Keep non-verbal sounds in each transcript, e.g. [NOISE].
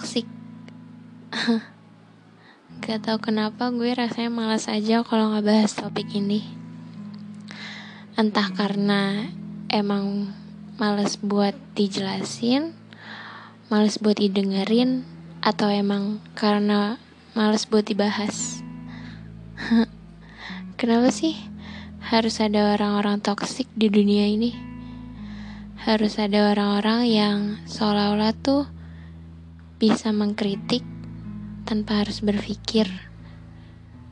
toxic. [LAUGHS] Gak tau kenapa gue rasanya malas aja kalau nggak bahas topik ini. Entah karena emang males buat dijelasin Males buat didengerin Atau emang karena males buat dibahas. [LAUGHS] Kenapa sih harus ada orang-orang toksik di dunia ini? Harus ada orang-orang yang seolah-olah tuh bisa mengkritik tanpa harus berpikir.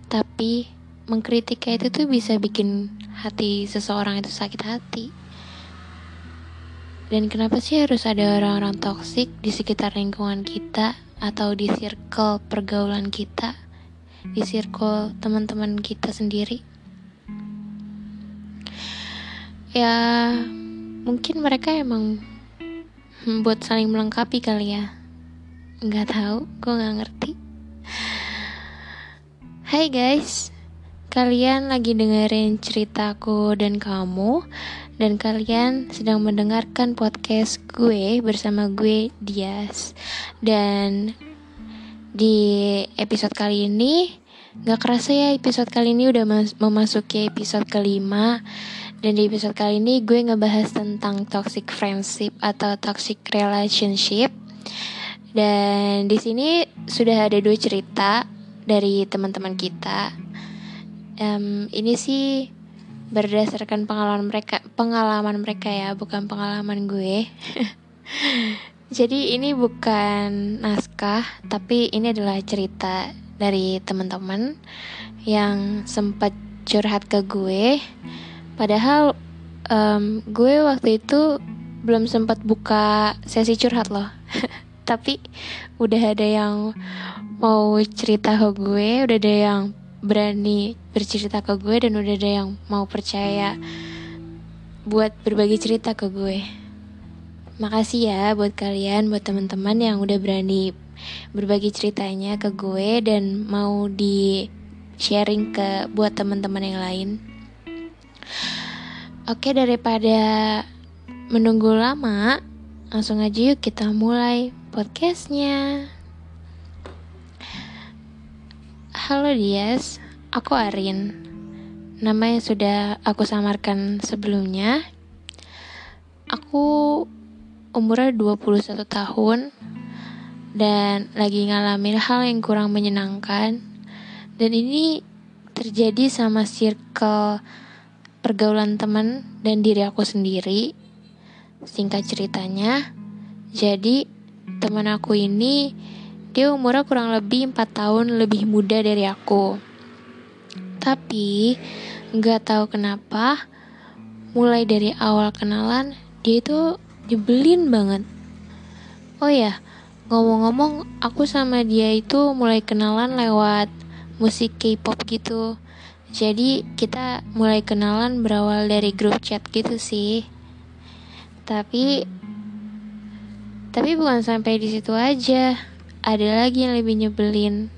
Tapi mengkritik kayak itu tuh bisa bikin hati seseorang itu sakit hati. Dan kenapa sih harus ada orang-orang toksik di sekitar lingkungan kita atau di circle pergaulan kita, di circle teman-teman kita sendiri? Ya, mungkin mereka emang buat saling melengkapi kali ya nggak tahu gue nggak ngerti. Hai guys kalian lagi dengerin ceritaku dan kamu dan kalian sedang mendengarkan podcast gue bersama gue Dias. Dan di episode kali ini nggak kerasa ya episode kali ini udah memasuki episode kelima. Dan di episode kali ini gue ngebahas tentang toxic friendship atau toxic relationship dan di sini sudah ada dua cerita dari teman-teman kita. Um, ini sih berdasarkan pengalaman mereka, pengalaman mereka ya, bukan pengalaman gue. [LAUGHS] Jadi ini bukan naskah, tapi ini adalah cerita dari teman-teman yang sempat curhat ke gue. Padahal um, gue waktu itu belum sempat buka sesi curhat loh. Tapi udah ada yang mau cerita ke gue udah ada yang berani bercerita ke gue dan udah ada yang mau percaya buat berbagi cerita ke gue. Makasih ya buat kalian buat teman-teman yang udah berani berbagi ceritanya ke gue dan mau di sharing ke buat teman-teman yang lain. Oke daripada menunggu lama langsung aja yuk kita mulai podcastnya. Halo Dias, aku Arin. Nama yang sudah aku samarkan sebelumnya. Aku umurnya 21 tahun dan lagi ngalamin hal yang kurang menyenangkan. Dan ini terjadi sama circle pergaulan teman dan diri aku sendiri. Singkat ceritanya, jadi teman aku ini dia umurnya kurang lebih 4 tahun lebih muda dari aku. Tapi nggak tahu kenapa mulai dari awal kenalan dia itu jebelin banget. Oh ya, ngomong-ngomong aku sama dia itu mulai kenalan lewat musik K-pop gitu. Jadi kita mulai kenalan berawal dari grup chat gitu sih. Tapi tapi bukan sampai di situ aja. Ada lagi yang lebih nyebelin.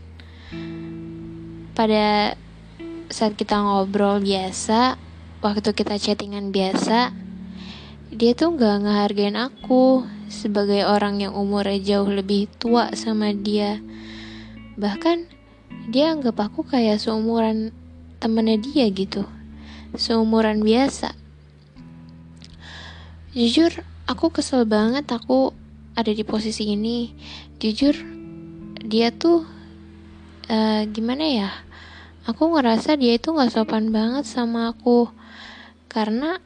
Pada saat kita ngobrol biasa, waktu kita chattingan biasa, dia tuh gak ngehargain aku sebagai orang yang umurnya jauh lebih tua sama dia. Bahkan dia anggap aku kayak seumuran temennya dia gitu. Seumuran biasa. Jujur, aku kesel banget aku ada di posisi ini. Jujur dia tuh uh, gimana ya? Aku ngerasa dia itu nggak sopan banget sama aku. Karena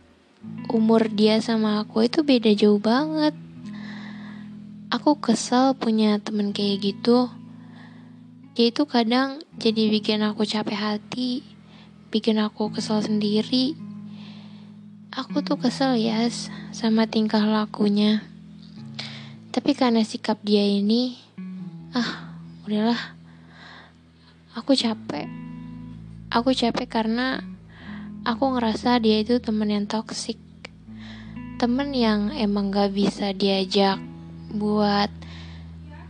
umur dia sama aku itu beda jauh banget. Aku kesel punya temen kayak gitu. Dia itu kadang jadi bikin aku capek hati bikin aku kesel sendiri aku tuh kesel ya sama tingkah lakunya tapi karena sikap dia ini, ah, udahlah. Aku capek. Aku capek karena aku ngerasa dia itu temen yang toksik. Temen yang emang gak bisa diajak buat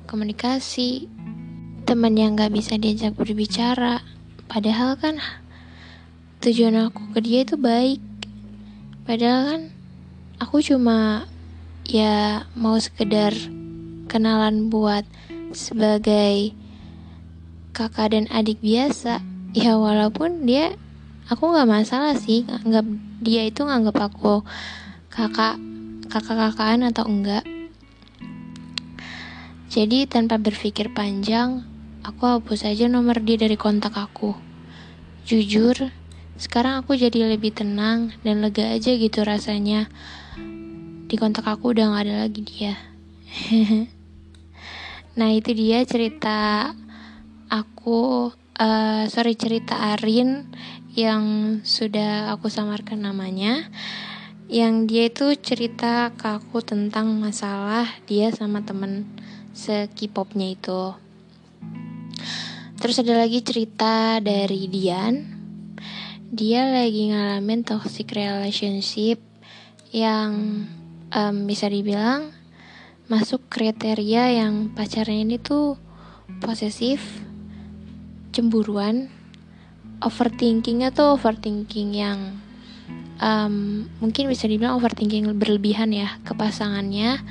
komunikasi. Temen yang gak bisa diajak berbicara. Padahal kan tujuan aku ke dia itu baik. Padahal kan aku cuma ya mau sekedar kenalan buat sebagai kakak dan adik biasa. Ya walaupun dia aku nggak masalah sih nganggap dia itu nganggap aku kakak kakak-kakaan atau enggak. Jadi tanpa berpikir panjang aku hapus aja nomor dia dari kontak aku. Jujur sekarang aku jadi lebih tenang dan lega aja gitu rasanya. Di kontak aku udah gak ada lagi dia. [LAUGHS] Nah itu dia cerita aku uh, sorry cerita Arin yang sudah aku samarkan namanya. Yang dia itu cerita ke aku tentang masalah dia sama temen sekipopnya itu. Terus ada lagi cerita dari Dian dia lagi ngalamin toxic relationship yang um, bisa dibilang masuk kriteria yang pacarnya ini tuh posesif cemburuan overthinkingnya tuh overthinking yang um, mungkin bisa dibilang overthinking berlebihan ya ke pasangannya.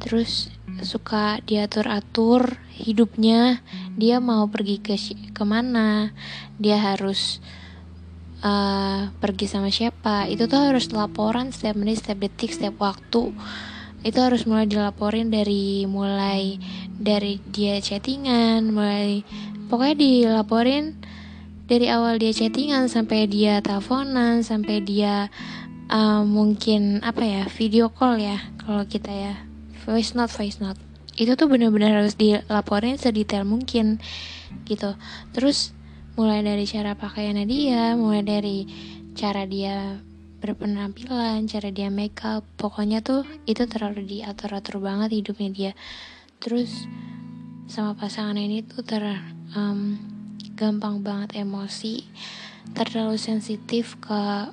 Terus suka diatur-atur hidupnya dia mau pergi ke ke mana dia harus uh, pergi sama siapa. Itu tuh harus laporan setiap menit setiap detik setiap waktu. Itu harus mulai dilaporin dari mulai dari dia chattingan mulai pokoknya dilaporin dari awal dia chattingan sampai dia teleponan sampai dia uh, mungkin apa ya video call ya kalau kita ya. Voice note voice note. Itu tuh benar-benar harus dilaporin sedetail mungkin gitu. Terus mulai dari cara pakaiannya dia mulai dari cara dia berpenampilan cara dia make up pokoknya tuh itu terlalu diatur-atur banget hidupnya dia. Terus sama pasangan ini tuh ter um, gampang banget emosi terlalu sensitif ke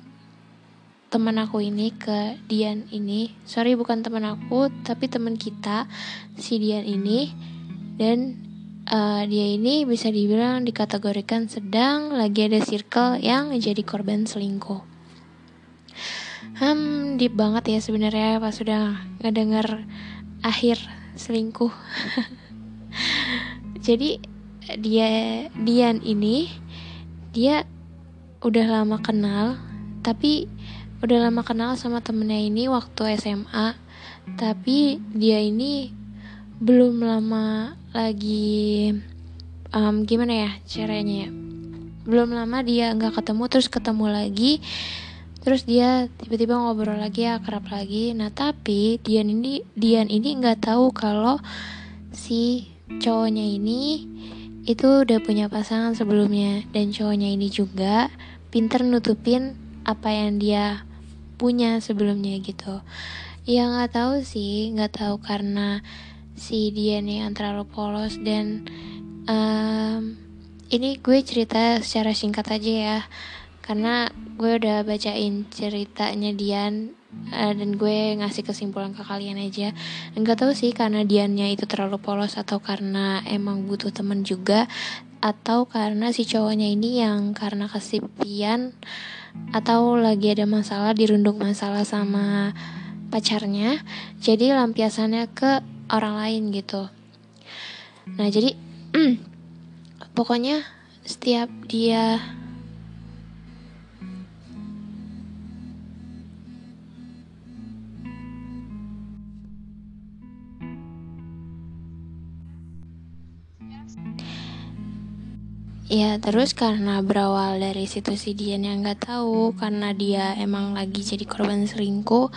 teman aku ini ke Dian ini. Sorry bukan teman aku tapi teman kita si Dian ini. Dan uh, dia ini bisa dibilang dikategorikan sedang lagi ada circle yang menjadi korban selingkuh. Hmm deep banget ya sebenarnya pas sudah ngedenger akhir selingkuh. [LAUGHS] Jadi dia Dian ini dia udah lama kenal tapi udah lama kenal sama temennya ini waktu SMA tapi dia ini belum lama lagi um, gimana ya caranya ya? Belum lama dia nggak ketemu terus ketemu lagi. Terus dia tiba-tiba ngobrol lagi akrab lagi. Nah tapi Dian ini Dian ini nggak tahu kalau si cowoknya ini itu udah punya pasangan sebelumnya. Dan cowoknya ini juga pinter nutupin apa yang dia punya sebelumnya gitu. Ya nggak tahu sih. Nggak tahu karena si dia nih yang terlalu polos dan um, ini gue cerita secara singkat aja ya. Karena gue udah bacain ceritanya Dian uh, dan gue ngasih kesimpulan ke kalian aja. Nggak tahu sih karena diannya itu terlalu polos atau karena emang butuh temen juga atau karena si cowoknya ini yang karena kesepian atau lagi ada masalah dirundung masalah sama pacarnya jadi lampiasannya ke orang lain gitu. Nah jadi pokoknya setiap dia Ya terus karena berawal dari situasi dia yang nggak tahu karena dia emang lagi jadi korban selingkuh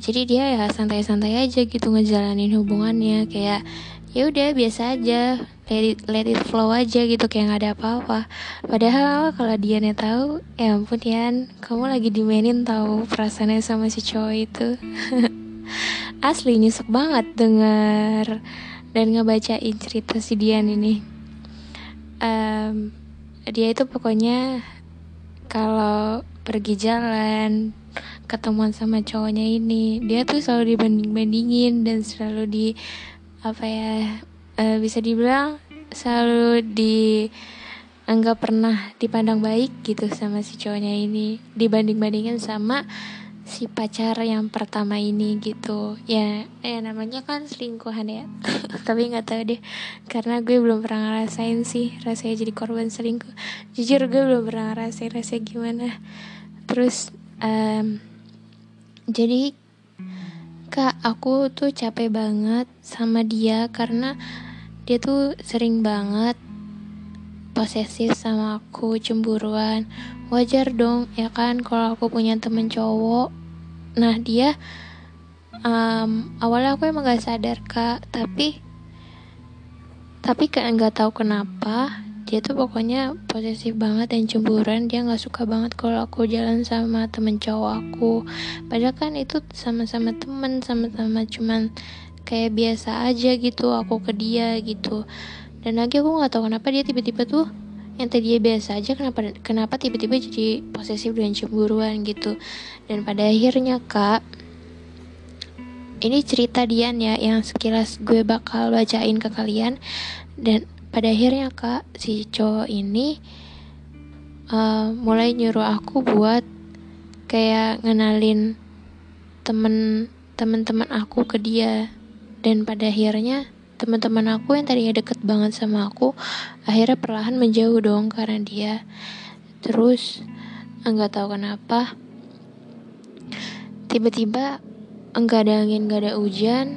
jadi dia ya santai-santai aja gitu ngejalanin hubungannya. Kayak ya udah biasa aja. Let it, let it flow aja gitu. Kayak nggak ada apa-apa. Padahal kalau dia nih tahu ya ampun Yan kamu lagi dimainin tahu perasaannya sama si cowok itu. [LAUGHS] Asli nyesek banget denger dan ngebacain cerita si Dian ini. Um, dia itu pokoknya kalau pergi jalan ketemuan sama cowoknya ini. Dia tuh selalu dibanding bandingin dan selalu di apa ya uh, bisa dibilang selalu di enggak pernah dipandang baik gitu sama si cowoknya ini. Dibanding bandingin sama si pacar yang pertama ini gitu. Ya ya namanya kan selingkuhan ya. [LAUGHS] Tapi nggak tahu deh karena gue belum pernah ngerasain sih rasanya jadi korban selingkuh. Jujur gue belum pernah ngerasain rasanya gimana. Terus um, jadi kak aku tuh capek banget sama dia karena dia tuh sering banget posesif sama aku cemburuan. Wajar dong ya kan kalau aku punya temen cowok nah dia um, awalnya aku emang gak sadar kak. Tapi tapi kayak nggak tahu kenapa dia tuh pokoknya posesif banget dan cemburuan. Dia nggak suka banget kalau aku jalan sama temen cowok aku. Padahal kan itu sama-sama temen sama-sama cuman kayak biasa aja gitu aku ke dia gitu. Dan lagi aku nggak tahu kenapa dia tiba-tiba tuh yang tadi biasa aja kenapa kenapa tiba-tiba jadi posesif dan cemburuan gitu. Dan pada akhirnya kak ini cerita Dian ya yang sekilas gue bakal bacain ke kalian. Dan pada akhirnya kak si cowok ini uh, mulai nyuruh aku buat kayak ngenalin temen teman-teman aku ke dia. Dan pada akhirnya teman-teman aku yang tadinya deket banget sama aku akhirnya perlahan menjauh dong karena dia. Terus nggak tahu kenapa tiba-tiba enggak ada angin enggak ada hujan.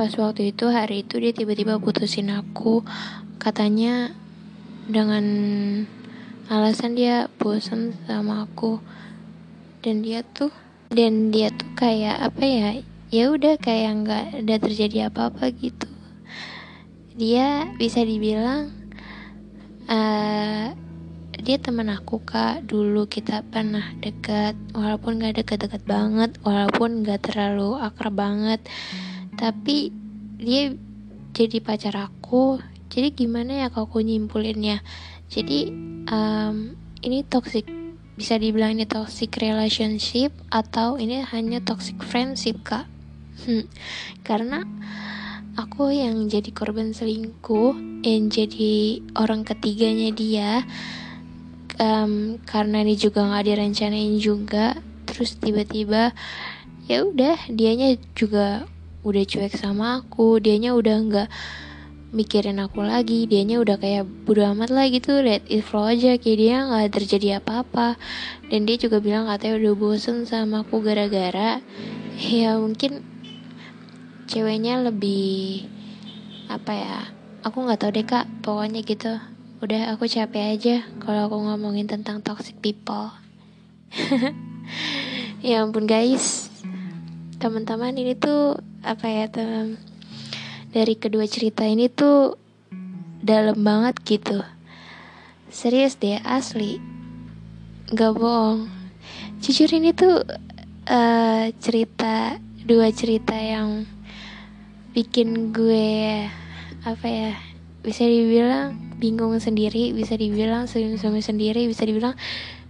Pas waktu itu hari itu dia tiba-tiba putusin aku. Katanya dengan alasan dia bosan sama aku. Dan dia tuh dan dia tuh kayak apa ya ya udah kayak nggak ada terjadi apa-apa gitu dia bisa dibilang uh, dia teman aku kak. Dulu kita pernah dekat walaupun gak deket-deket banget walaupun gak terlalu akrab banget. Tapi dia jadi pacar aku. Jadi gimana ya kalau aku nyimpulinnya jadi um, ini toxic bisa dibilang ini toxic relationship atau ini hanya toxic friendship kak? Hmm, karena aku yang jadi korban selingkuh yang jadi orang ketiganya dia um, karena ini juga nggak direncanain juga. Terus tiba-tiba ya udah dianya juga udah cuek sama aku. Dianya udah nggak mikirin aku lagi. Dianya udah kayak bodo amat lah gitu let it flow aja. Kayak dia nggak terjadi apa-apa. Dan dia juga bilang katanya udah bosen sama aku gara-gara ya mungkin ceweknya lebih apa ya aku nggak tahu deh kak pokoknya gitu. Udah aku capek aja kalau aku ngomongin tentang toxic people. [LAUGHS] Ya ampun guys. Teman-teman ini tuh apa ya teman dari kedua cerita ini tuh dalam banget gitu. Serius deh asli. Nggak bohong. Jujur ini tuh uh, cerita dua cerita yang bikin gue apa ya bisa dibilang bingung sendiri bisa dibilang senyum-senyum sendiri bisa dibilang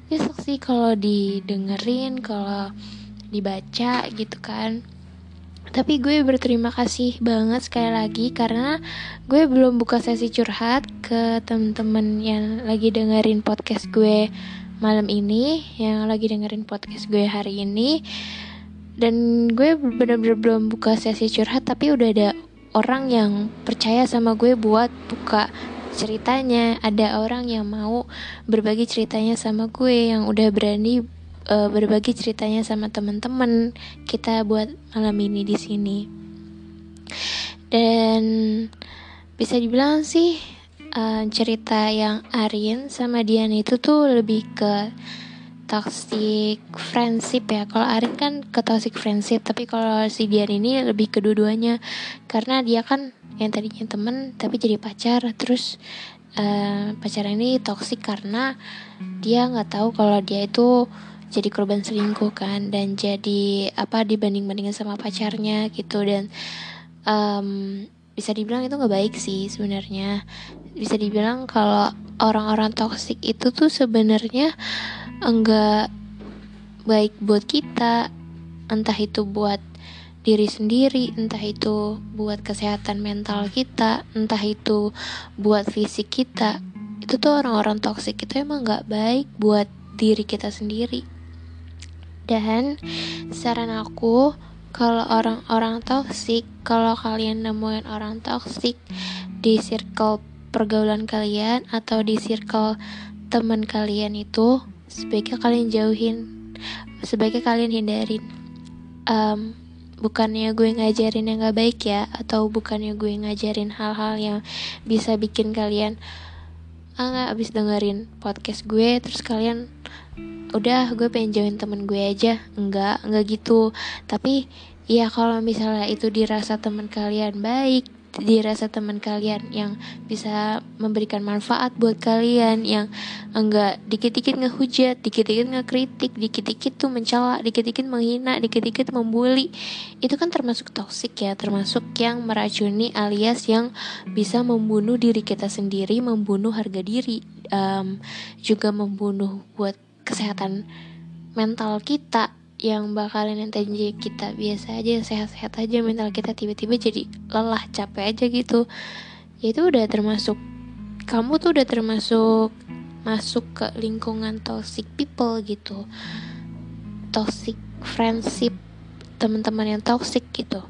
besok sih kalau didengerin kalau dibaca gitu kan. Tapi gue berterima kasih banget sekali lagi karena gue belum buka sesi curhat ke temen-temen yang lagi dengerin podcast gue malam ini yang lagi dengerin podcast gue hari ini dan gue bener-bener belum buka sesi curhat tapi udah ada orang yang percaya sama gue buat buka ceritanya. Ada orang yang mau berbagi ceritanya sama gue yang udah berani uh, berbagi ceritanya sama teman-teman kita buat malam ini di sini. Dan bisa dibilang sih uh, cerita yang Arin sama Dian itu tuh lebih ke toxic friendship ya. Kalau Arin kan ke toxic friendship tapi kalau si Dian ini lebih kedua-duanya karena dia kan yang tadinya temen tapi jadi pacar. Terus uh, pacar ini toxic karena dia nggak tahu kalau dia itu jadi korban selingkuh kan. Dan jadi apa dibanding bandingin sama pacarnya gitu. Dan um, bisa dibilang itu nggak baik sih sebenarnya. Bisa dibilang kalau orang-orang toxic itu tuh sebenarnya enggak baik buat kita. Entah itu buat diri sendiri entah itu buat kesehatan mental kita entah itu buat fisik kita. Itu tuh orang-orang toksik itu emang nggak baik buat diri kita sendiri. Dan saran aku kalau orang-orang toksik kalau kalian nemuin orang toksik di circle pergaulan kalian atau di circle teman kalian itu sebaiknya kalian jauhin. Sebaiknya kalian hindarin. Um, bukannya gue ngajarin yang gak baik ya? Atau bukannya gue ngajarin hal-hal yang bisa bikin kalian ah nggak abis dengerin podcast gue terus kalian udah gue pengen join temen gue aja. Enggak enggak gitu. Tapi ya kalau misalnya itu dirasa teman kalian baik dirasa teman kalian yang bisa memberikan manfaat buat kalian yang enggak dikit-dikit ngehujat, dikit-dikit ngekritik, dikit-dikit tuh mencela, dikit-dikit menghina, dikit-dikit membuli. Itu kan termasuk toksik ya, termasuk yang meracuni alias yang bisa membunuh diri kita sendiri, membunuh harga diri, um, juga membunuh buat kesehatan mental kita yang bakalan tadi kita biasa aja sehat-sehat aja mental kita tiba-tiba jadi lelah capek aja gitu. Ya itu udah termasuk kamu tuh udah termasuk masuk ke lingkungan toxic people gitu. Toxic friendship teman-teman yang toxic gitu.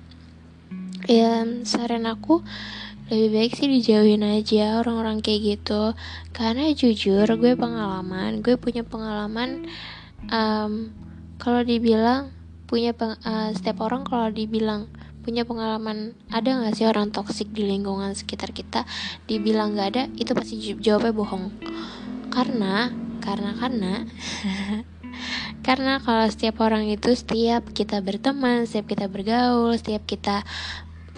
Ya saran aku lebih baik sih dijauhin aja orang-orang kayak gitu. Karena jujur gue pengalaman gue punya pengalaman um, kalau dibilang punya peng, uh, setiap orang kalau dibilang punya pengalaman ada nggak sih orang toksik di lingkungan sekitar kita? Dibilang nggak ada itu pasti jawabnya bohong. Karena karena karena [LAUGHS] karena kalau setiap orang itu setiap kita berteman setiap kita bergaul setiap kita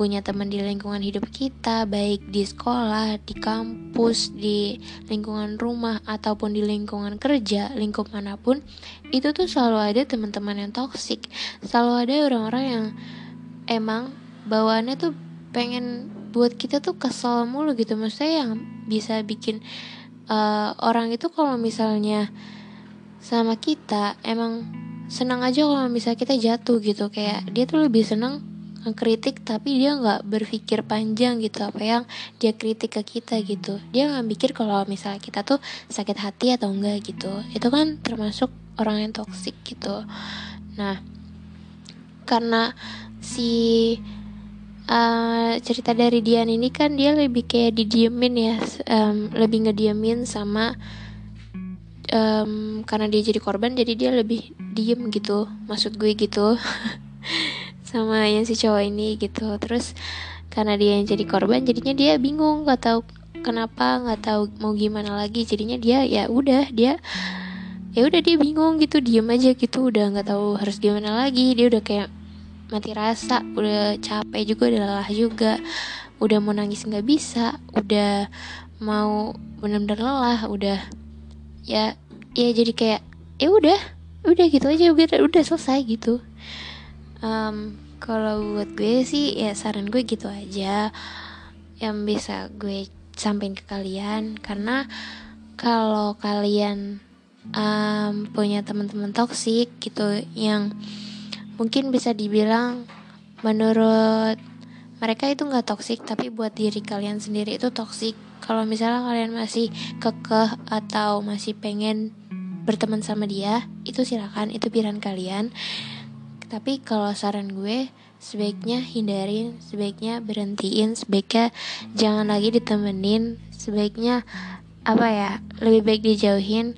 punya teman di lingkungan hidup kita, baik di sekolah, di kampus, di lingkungan rumah, ataupun di lingkungan kerja, lingkup mana pun, itu tuh selalu ada teman-teman yang toksik. Selalu ada orang-orang yang emang bawaannya tuh pengen buat kita tuh kesel mulu gitu. Maksudnya yang bisa bikin uh, orang itu kalau misalnya sama kita emang senang aja kalau misalnya kita jatuh gitu kayak dia tuh lebih senang ngekritik tapi dia nggak berpikir panjang gitu apa yang dia kritik ke kita gitu. Dia nggak mikir kalau misalnya kita tuh sakit hati atau enggak gitu. Itu kan termasuk orang yang toksik gitu. Nah karena si uh, cerita dari Dian ini kan dia lebih kayak didiemin ya um, lebih ngediemin sama um, karena dia jadi korban jadi dia lebih diem gitu maksud gue gitu [LAUGHS] sama yang si cowok ini gitu. Terus karena dia yang jadi korban jadinya dia bingung nggak tahu kenapa nggak tahu mau gimana lagi. Jadinya dia ya udah dia ya udah dia bingung gitu diem aja gitu. Udah nggak tahu harus gimana lagi. Dia udah kayak mati rasa udah capek juga udah lelah juga. Udah mau nangis nggak bisa udah mau benar-benar lelah udah ya ya jadi kayak ya udah udah gitu aja udah udah selesai gitu. Um, kalau buat gue sih ya saran gue gitu aja. Yang bisa gue sampaikan ke kalian. Karena kalau kalian um, punya teman-teman toksik gitu yang mungkin bisa dibilang menurut mereka itu nggak toksik tapi buat diri kalian sendiri itu toksik kalau misalnya kalian masih kekeh atau masih pengen berteman sama dia itu silakan itu pilihan kalian tapi kalau saran gue sebaiknya hindarin, sebaiknya berhentiin, sebaiknya jangan lagi ditemenin, sebaiknya apa ya lebih baik dijauhin.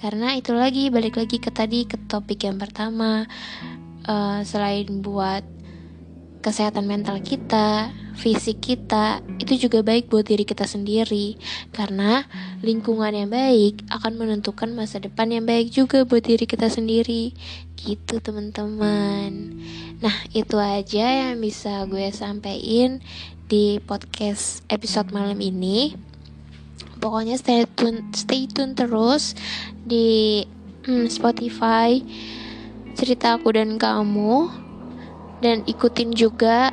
Karena itu lagi balik lagi ke tadi ke topik yang pertama. Uh, selain buat kesehatan mental kita, fisik kita, itu juga baik buat diri kita sendiri. Karena lingkungan yang baik akan menentukan masa depan yang baik juga buat diri kita sendiri. Gitu teman-teman. Nah, itu aja yang bisa gue sampaikan di podcast episode malam ini. Pokoknya stay tune, stay tune terus di hmm, Spotify cerita aku dan kamu dan ikutin juga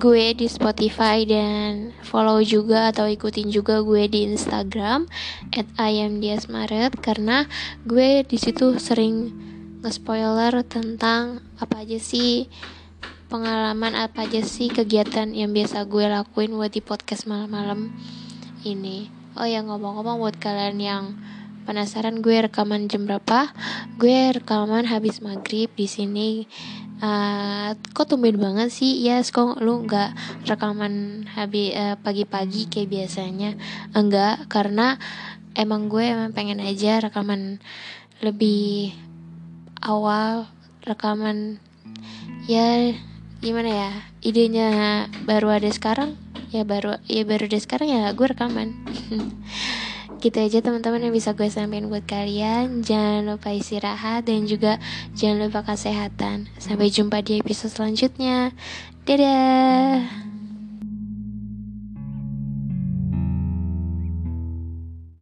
gue di Spotify dan follow juga atau ikutin juga gue di Instagram at ayamdiasmaret karena gue di situ sering nge-spoiler tentang apa aja sih pengalaman apa aja sih kegiatan yang biasa gue lakuin buat di podcast malam-malam ini. Oh ya ngomong-ngomong buat kalian yang penasaran gue rekaman jam berapa? Gue rekaman habis maghrib di sini. Uh, kok tumben banget sih? Ya yes, kok lu nggak rekaman habis uh, pagi-pagi kayak biasanya? Enggak karena emang gue emang pengen aja rekaman lebih awal rekaman. Ya gimana ya? Idenya baru ada sekarang? Ya baru ya baru ada sekarang ya gue rekaman [LAUGHS] gitu aja teman-teman yang bisa gue sampaikan buat kalian. Jangan lupa istirahat dan juga jangan lupa kesehatan. Sampai jumpa di episode selanjutnya. Dadah